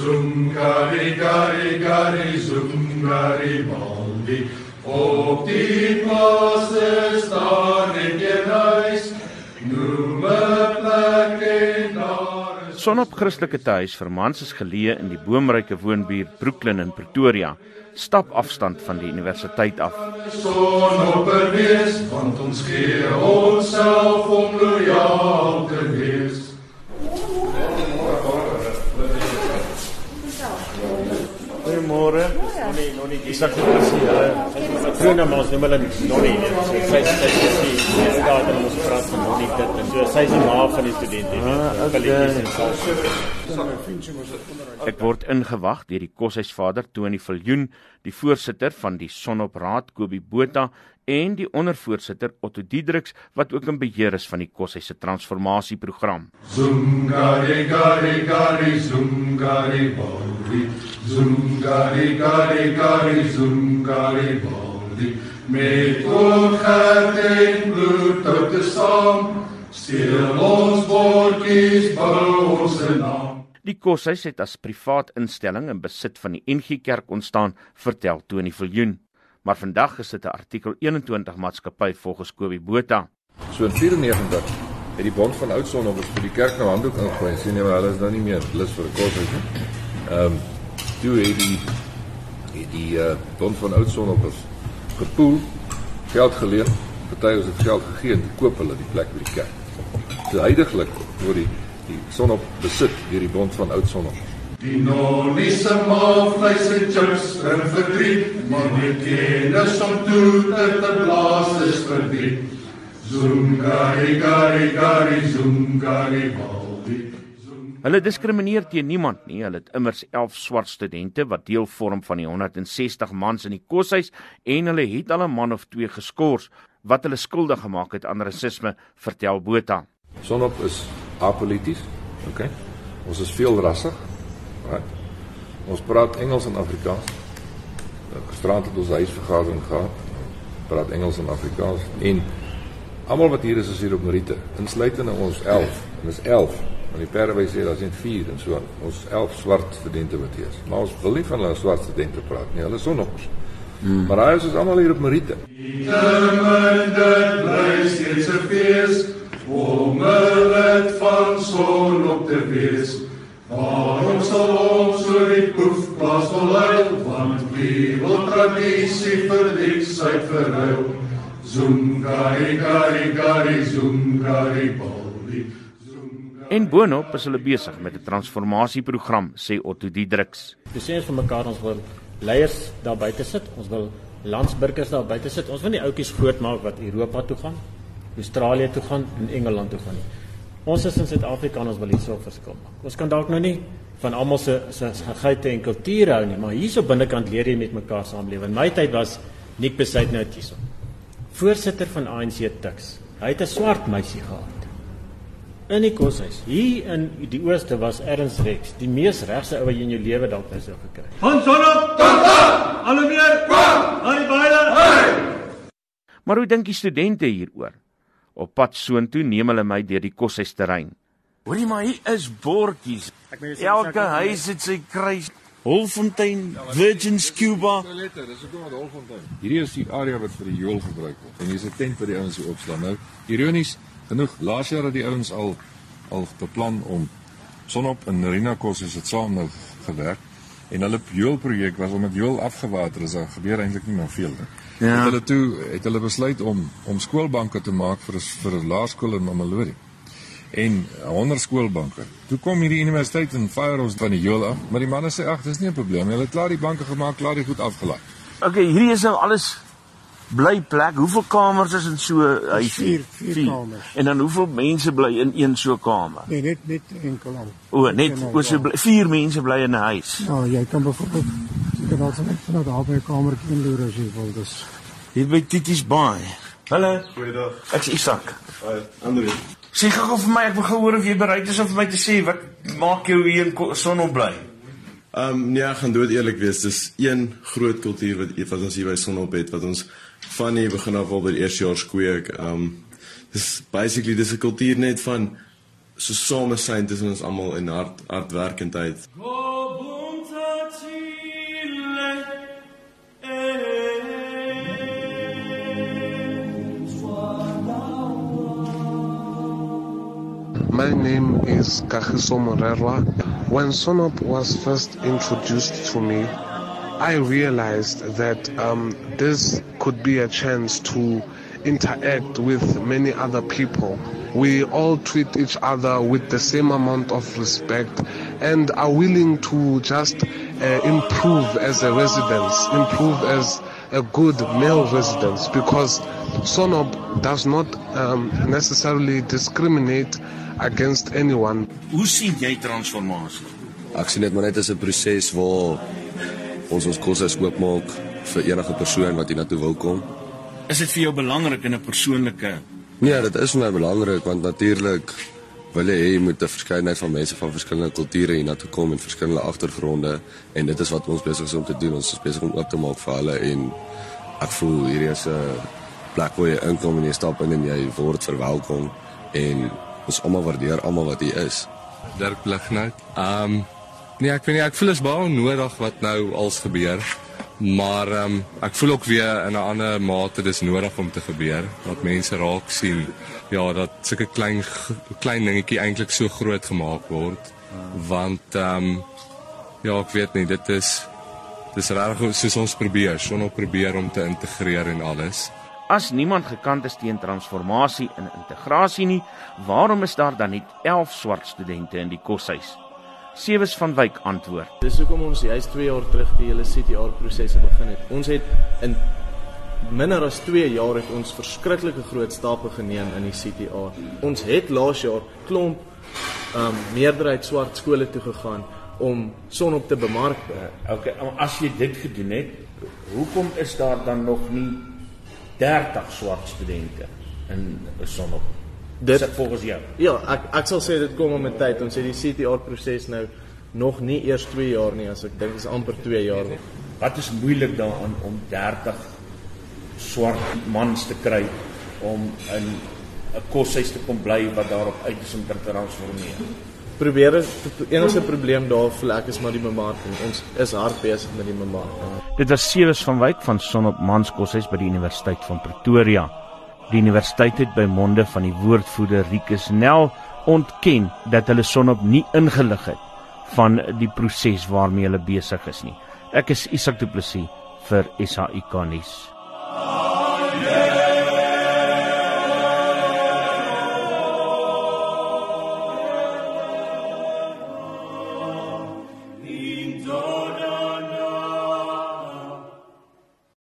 Zungari gari gari zungari baldi Op die plasse staan ek in huis Noem 'n plek en daar is Sonop Christelike Tuis vir mans is geleë in die boomryke woonbuurt Brooklyn in Pretoria, stap afstand van die universiteit af. son op 'n wees want ons gee onsself om lojaal te wees Goeiemôre. Nonnie, nonnie, dis ek sien hulle. Vroeger maar ons noem hulle nonnie, nee. So sy sy sy sy daar dan ons praat van nonnie dit en so sy is die ma van die studente. Ah, Ek word ingewag deur die koshuisvader Tony Viljoen, die voorsitter van die Sonopraad Kobie Botha en die ondervoorsitter Otto Diedriks wat ook in beheer is van die koshuis se transformasieprogram. Zungari gari gari zungari baldi Zungari gari gari zungari baldi Met oogheid en bloed tot te saam Steel ons bordjies bou ons naam Die koshuis het as privaat instelling in besit van die NG Kerk ontstaan, vertel Tony Viljoen. Maar vandag is dit 'n artikel 21 maatskappy volgens Kobie Botha. So in 94 het die bond van Oudson op vir die kerk nou handdoek ingooi. Sien jy maar hulle is nou nie meer lus vir 'n koshuis nie. Ehm um, toe het die het die uh, bond van Oudson op is gepoel geld geleen. Party het geld gegee en koop hulle die plek by die kerk. So heidaglik word die die son op besit deur die bond van Oudson. Die nonnie se maag vleis en chips in verdriet Maar die kennis om toe te blaas is verdriet Zungari gari gari zungari baldi Hulle diskrimineer teen niemand nie. Hulle het immers 11 swart studente wat deel vorm van die 160 mans in die koshuis en hulle het al 'n man of twee geskort wat hulle skuldig gemaak het aan rasisme, vertel Botha. Sonop is apolities. OK. Ons is veel rassig. Right? Ons praat Engels en Afrikaans. Gisterand het ons huisvergadering gehad. Praat Engels en Afrikaans en almal wat hier is is hier op Merite, insluitende ons 11. En dis 11. Want die sê daar's net 4 en so aan. Ons 11 swart studente wat hier is. Maar ons wil nie van hulle swart studente praat nie. Hulle is sonoppers. Hmm. Maar hy is almal hier op Merite. Dit bly steeds 'n fees Om lid van son op te wees Waarom sal ons so die poef plaas vol huil Want wie wil tradisie vir niksheid verruil Zungari gari gari zungari baldi En boonop is hulle besig met 'n transformasieprogram, sê Otto Diedriks. Dis sê ons vir mekaar ons wil leiers daar buite sit. Ons wil landsburgers daar buite sit. Ons wil nie outjies grootmaak wat Europa toe gaan, Australië toe gaan en Engeland toe gaan nie. Ons is in Suid-Afrika en ons wil hierso verskil maak. Ons kan dalk nou nie van almal se se geite en kulture hou nie, maar hierso binnekant leer jy met mekaar saamlewe. In my tyd was Nick Besuit nou hierso. Voorsitter van ANC Tuks. Hy het 'n swart meisie gehad. In die koshuis. Hier in die ooste was Ernst Rex, die mees regse ou wat jy in jou lewe dalk nou sou gekry. Van sonop tot aan. Alle meer. Kom. Aan die baie. Hey. Maar hoe dink die studente hieroor? Op pad soontoe neem hulle my deur die koshuisterrein. Hoorie maar hier is bordjies. Elke huis het sy kruis. Holfontein, Virgin Scuba. Toilette, dis hoekom wat Holfontein. Hierdie is die area wat vir die joel gebruik word. En hier's 'n tent vir die ouens hier opslaan. Nou, ironies genoeg, laas jaar het die ouens al al beplan om sonop en Marina Kos is dit saam nou gewerk. En hulle joelprojek was om dit joel afgewater is. Daar gebeur eintlik nie meer veel nie. Ja. Het hulle toe het hulle besluit om om skoolbanke te maak vir vir 'n laerskool in Mamelodi en 100 skoolbanke. Toe kom hierdie universiteit en fire ons van die joel af, maar die manne sê ag, dis nie 'n probleem nie. Hulle het klaar die banke gemaak, klaar die goed afgelaai. Okay, hierdie is nou alles bly plek. Hoeveel kamers is in so 'n huis? Vier, vier kamers. En dan hoeveel mense bly in een so kamer? Nee, net net enkel aan. O, net o, so bly, vier mense bly in 'n huis. Ja, jy kan byvoorbeeld jy kan also net van daar by 'n kamertjie inloer as jy wil. Dis Hier by Tities Baai. Hallo. Goeiedag. Ek's Isak. Hi, Andre. Sê gou vir my, ek wil gehoor of jy bereid is om vir my te sê wat maak jou hier in Sonop bly? Ehm um, nee, ek gaan dood eerlik wees. Dis een groot kultuur wat wat ons hier by Sonop het wat ons van die begin af al by die eerste jaar skweek. Ehm um, dis basically dis 'n kultuur net van so same syn tussen ons almal en hard hardwerkendheid. My name is Kagiso Morerwa. When Sonop was first introduced to me, I realized that um, this could be a chance to interact with many other people. We all treat each other with the same amount of respect and are willing to just uh, improve as a residence, improve as a good male residence because Sonop does not um, necessarily discriminate against anyone. Hoe sien jy transformasie? Ek sien dit maar net as 'n proses waar ons ons kos as oopmaak vir enige persoon wat hiernatoe wil kom. Is dit vir jou belangrik in 'n persoonlike Nee, dit is vir my belangrik want natuurlik wil jy hê jy moet 'n verskeidenheid van mense van verskillende kulture hiernatoe kom en verskillende agtergronde en dit is wat ons besig is om te doen. Ons is besig om oop te maak vir hulle en ek voel hierdie is 'n plek waar jy inkom en jy stap in en jy word verwelkom en ons almal waardeer almal wat hier is. Dirk Blighnout. Ehm um, nee, ek weet nie ek voel is baie nodig wat nou als gebeur. Maar ehm um, ek voel ook weer in 'n ander mate dis nodig om te gebeur dat mense raak sien ja dat sulke klein klein dingetjie eintlik so groot gemaak word want ehm um, ja ek weet nie dit is dis regtig soos ons probeer op probeer om te integreer en alles As niemand gekant is teen transformasie en integrasie nie, waarom is daar dan net 11 swart studente in die koshuis? Sewes van Wyk antwoord. Dis hoekom ons juis 2 jaar terug die hele CTR prosesse begin het. Ons het in minder as 2 jaar het ons verskriklike groot stappe geneem in die CTR. Ons het laas jaar klomp um meerderheid swart skole toe gegaan om sonop te bemark. Okay, as jy dit gedoen het, hoekom is daar dan nog nie 30 swart studente in sonop? Dit is volgens jou. Ja, ek ek sal sê dit kom met tyd. Ons het die CTR proses nou nog nie eers 2 jaar nie, as ek dink is amper 2 jaar. Wat is moeilik daaraan om 30 swart mans te kry om in 'n koshuis te kom bly wat daarop uit is om te transformeer? Probeer die enigste probleem daar vir ek is maar die bemarking. Ons is hard besig met die bemarking. Dit was Sewes van Wyk van Sonop Mans Koshuis by die Universiteit van Pretoria. Die universiteit het by monde van die woordvoerder Rikus Nel ontken dat hulle Sonop nie ingelig het van die proses waarmee hulle besig is nie. Ek is Isak Du Plessis vir SAIK nuus. Oh, yeah.